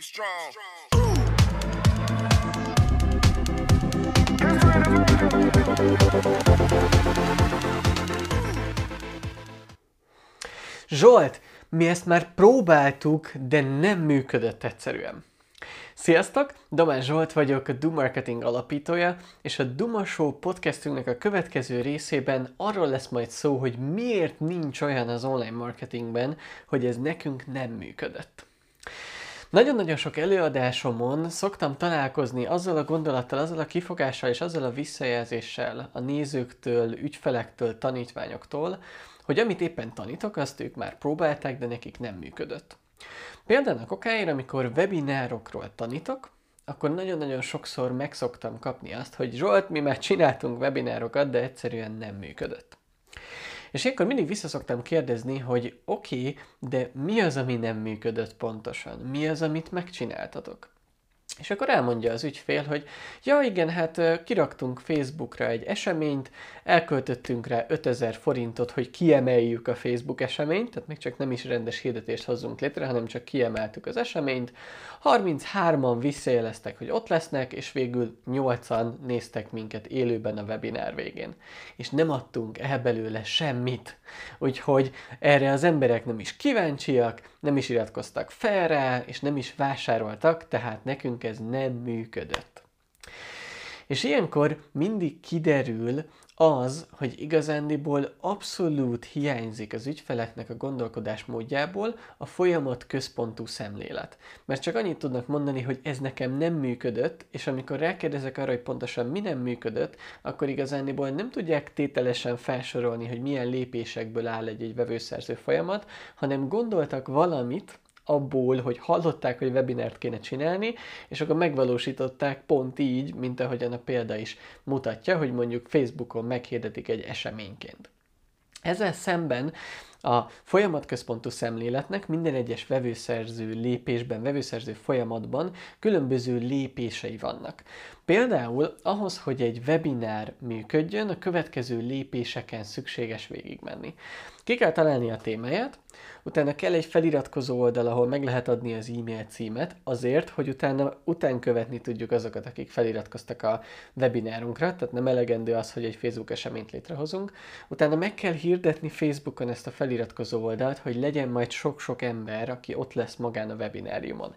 Be strong. Zsolt, mi ezt már próbáltuk, de nem működött egyszerűen. Sziasztok! Domán Zsolt vagyok, a Do Marketing alapítója, és a Duma Show podcastünknek a következő részében arról lesz majd szó, hogy miért nincs olyan az online marketingben, hogy ez nekünk nem működött. Nagyon-nagyon sok előadásomon szoktam találkozni azzal a gondolattal, azzal a kifogással és azzal a visszajelzéssel a nézőktől, ügyfelektől, tanítványoktól, hogy amit éppen tanítok, azt ők már próbálták, de nekik nem működött. Például okáért, amikor webinárokról tanítok, akkor nagyon-nagyon sokszor megszoktam kapni azt, hogy Zsolt, mi már csináltunk webinárokat, de egyszerűen nem működött. És akkor mindig visszaszoktam kérdezni, hogy oké, okay, de mi az, ami nem működött pontosan? Mi az, amit megcsináltatok? És akkor elmondja az ügyfél, hogy ja igen, hát kiraktunk Facebookra egy eseményt, elköltöttünk rá 5000 forintot, hogy kiemeljük a Facebook eseményt, tehát még csak nem is rendes hirdetést hozzunk létre, hanem csak kiemeltük az eseményt. 33-an visszajeleztek, hogy ott lesznek, és végül 8-an néztek minket élőben a webinár végén. És nem adtunk el belőle semmit. Úgyhogy erre az emberek nem is kíváncsiak, nem is iratkoztak fel rá, és nem is vásároltak, tehát nekünk ez nem működött. És ilyenkor mindig kiderül az, hogy igazándiból abszolút hiányzik az ügyfeleknek a gondolkodás módjából a folyamat központú szemlélet. Mert csak annyit tudnak mondani, hogy ez nekem nem működött, és amikor rákérdezek arra, hogy pontosan mi nem működött, akkor igazándiból nem tudják tételesen felsorolni, hogy milyen lépésekből áll egy-egy vevőszerző folyamat, hanem gondoltak valamit, abból, hogy hallották, hogy webinárt kéne csinálni, és akkor megvalósították pont így, mint ahogyan a példa is mutatja, hogy mondjuk Facebookon meghirdetik egy eseményként. Ezzel szemben a folyamatközpontú szemléletnek minden egyes vevőszerző lépésben, vevőszerző folyamatban különböző lépései vannak. Például ahhoz, hogy egy webinár működjön, a következő lépéseken szükséges végigmenni. Ki kell találni a témáját, utána kell egy feliratkozó oldal, ahol meg lehet adni az e-mail címet, azért, hogy utána után követni tudjuk azokat, akik feliratkoztak a webinárunkra, tehát nem elegendő az, hogy egy Facebook eseményt létrehozunk. Utána meg kell hirdetni Facebookon ezt a feliratkozó oldalt, hogy legyen majd sok-sok ember, aki ott lesz magán a webináriumon.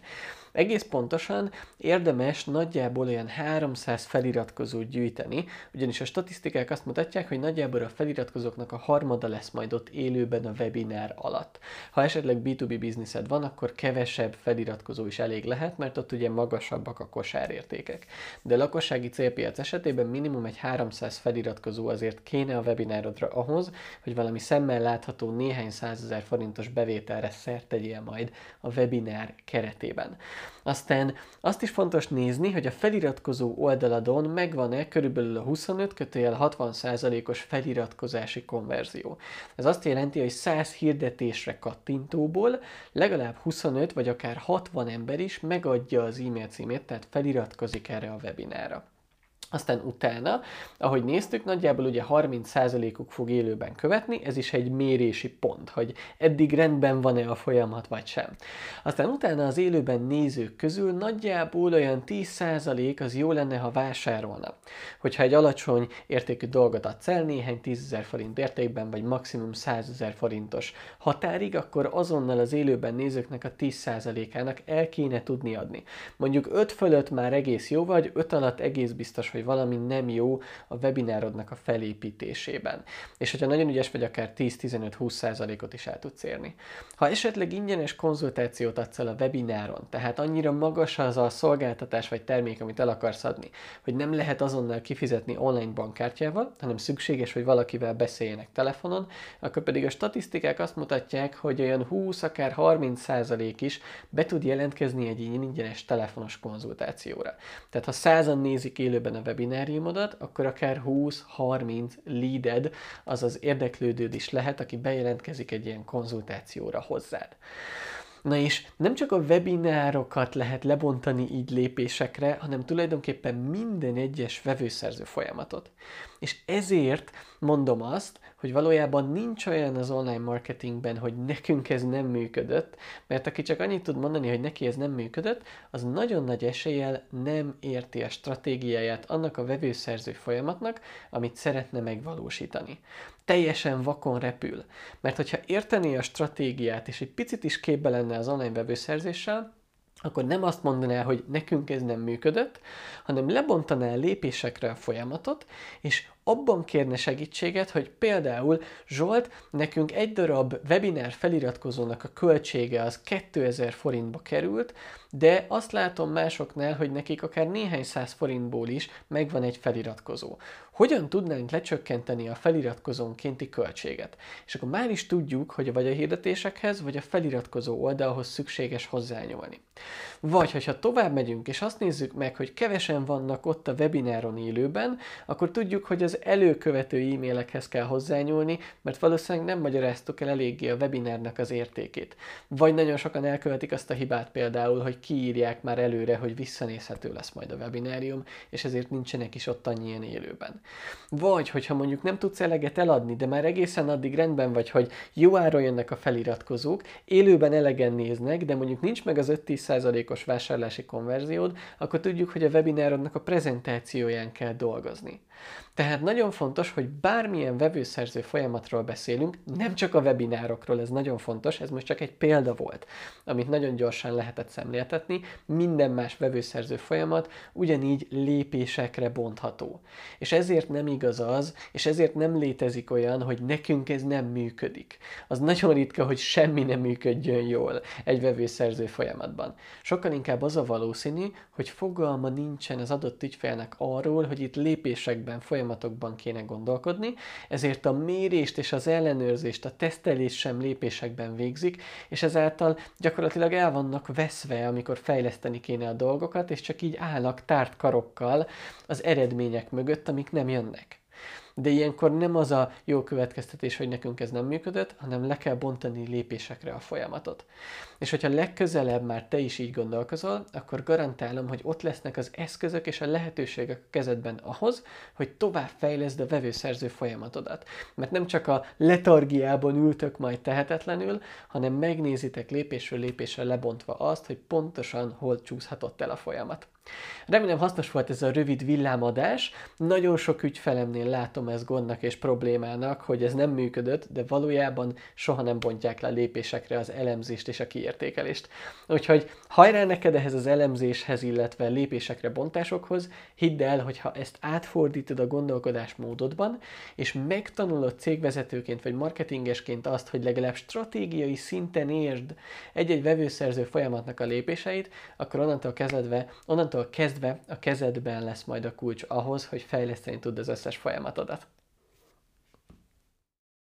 Egész pontosan érdemes nagyjából olyan 300 feliratkozót gyűjteni, ugyanis a statisztikák azt mutatják, hogy nagyjából a feliratkozóknak a harmada lesz majd ott élőben a webinár alatt. Ha esetleg B2B bizniszed van, akkor kevesebb feliratkozó is elég lehet, mert ott ugye magasabbak a kosárértékek. De lakossági célpiac esetében minimum egy 300 feliratkozó azért kéne a webinárodra ahhoz, hogy valami szemmel látható néhány százezer forintos bevételre szert tegyél majd a webinár keretében. Aztán azt is fontos nézni, hogy a feliratkozó oldaladon megvan-e körülbelül a 25 kötőjel 60 os feliratkozási konverzió. Ez azt jelenti, hogy 100 hirdetésre kattintóból legalább 25 vagy akár 60 ember is megadja az e-mail címét, tehát feliratkozik erre a webinára. Aztán utána, ahogy néztük, nagyjából ugye 30%-uk fog élőben követni, ez is egy mérési pont, hogy eddig rendben van-e a folyamat vagy sem. Aztán utána az élőben nézők közül nagyjából olyan 10% az jó lenne, ha vásárolna. Hogyha egy alacsony értékű dolgot adsz el, néhány 10 forint értékben, vagy maximum 100 ezer forintos határig, akkor azonnal az élőben nézőknek a 10%-ának el kéne tudni adni. Mondjuk 5 fölött már egész jó vagy, 5 alatt egész biztos, hogy valami nem jó a webinárodnak a felépítésében. És hogyha nagyon ügyes vagy, akár 10-15-20%-ot is el tudsz érni. Ha esetleg ingyenes konzultációt adsz el a webináron, tehát annyira magas az a szolgáltatás vagy termék, amit el akarsz adni, hogy nem lehet azonnal kifizetni online bankkártyával, hanem szükséges, hogy valakivel beszéljenek telefonon, akkor pedig a statisztikák azt mutatják, hogy olyan 20, akár 30 százalék is be tud jelentkezni egy ingyenes telefonos konzultációra. Tehát ha százan nézik élőben a webináriumodat, akkor akár 20-30 leaded, azaz érdeklődőd is lehet, aki bejelentkezik egy ilyen konzultációra hozzád. Na és nem csak a webinárokat lehet lebontani így lépésekre, hanem tulajdonképpen minden egyes vevőszerző folyamatot. És ezért mondom azt, hogy valójában nincs olyan az online marketingben, hogy nekünk ez nem működött, mert aki csak annyit tud mondani, hogy neki ez nem működött, az nagyon nagy eséllyel nem érti a stratégiáját annak a vevőszerző folyamatnak, amit szeretne megvalósítani. Teljesen vakon repül. Mert hogyha értené a stratégiát, és egy picit is képbe lenne az online vevőszerzéssel, akkor nem azt mondaná, hogy nekünk ez nem működött, hanem lebontaná lépésekre a folyamatot, és abban kérne segítséget, hogy például Zsolt, nekünk egy darab webinár feliratkozónak a költsége az 2000 forintba került, de azt látom másoknál, hogy nekik akár néhány száz forintból is megvan egy feliratkozó. Hogyan tudnánk lecsökkenteni a feliratkozónkénti költséget? És akkor már is tudjuk, hogy vagy a hirdetésekhez, vagy a feliratkozó oldalhoz szükséges hozzányúlni. Vagy, hogyha tovább megyünk, és azt nézzük meg, hogy kevesen vannak ott a webináron élőben, akkor tudjuk, hogy az előkövető e-mailekhez kell hozzányúlni, mert valószínűleg nem magyaráztuk el eléggé a webinárnak az értékét. Vagy nagyon sokan elkövetik azt a hibát például, hogy kiírják már előre, hogy visszanézhető lesz majd a webinárium, és ezért nincsenek is ott annyian élőben. Vagy, hogyha mondjuk nem tudsz eleget eladni, de már egészen addig rendben vagy, hogy jó áron jönnek a feliratkozók, élőben elegen néznek, de mondjuk nincs meg az 5-10%-os vásárlási konverziód, akkor tudjuk, hogy a webinárodnak a prezentációján kell dolgozni. Tehát nagyon fontos, hogy bármilyen vevőszerző folyamatról beszélünk, nem csak a webinárokról, ez nagyon fontos, ez most csak egy példa volt, amit nagyon gyorsan lehetett szemléltetni, minden más vevőszerző folyamat ugyanígy lépésekre bontható. És ezért nem igaz az, és ezért nem létezik olyan, hogy nekünk ez nem működik. Az nagyon ritka, hogy semmi nem működjön jól egy vevőszerző folyamatban. Sokkal inkább az a valószínű, hogy fogalma nincsen az adott ügyfélnek arról, hogy itt lépésekben, folyamatokban kéne gondolkodni, ezért a mérést és az ellenőrzést, a tesztelést sem lépésekben végzik, és ezáltal gyakorlatilag el vannak veszve, amikor fejleszteni kéne a dolgokat, és csak így állnak tárt karokkal az eredmények mögött, amik nem jönnek de ilyenkor nem az a jó következtetés, hogy nekünk ez nem működött, hanem le kell bontani lépésekre a folyamatot. És hogyha legközelebb már te is így gondolkozol, akkor garantálom, hogy ott lesznek az eszközök és a lehetőségek a kezedben ahhoz, hogy tovább fejleszd a vevőszerző folyamatodat. Mert nem csak a letargiában ültök majd tehetetlenül, hanem megnézitek lépésről lépésre lebontva azt, hogy pontosan hol csúszhatott el a folyamat. Remélem hasznos volt ez a rövid villámadás. Nagyon sok ügyfelemnél látom ezt gondnak és problémának, hogy ez nem működött, de valójában soha nem bontják le lépésekre az elemzést és a kiértékelést. Úgyhogy hajrá neked ehhez az elemzéshez, illetve lépésekre bontásokhoz, hidd el, hogy ha ezt átfordítod a gondolkodásmódodban, és megtanulod cégvezetőként vagy marketingesként azt, hogy legalább stratégiai szinten érd egy-egy vevőszerző folyamatnak a lépéseit, akkor onnantól kezdve, onnantól kezdve a kezedben lesz majd a kulcs ahhoz, hogy fejleszteni tud az összes folyamatodat.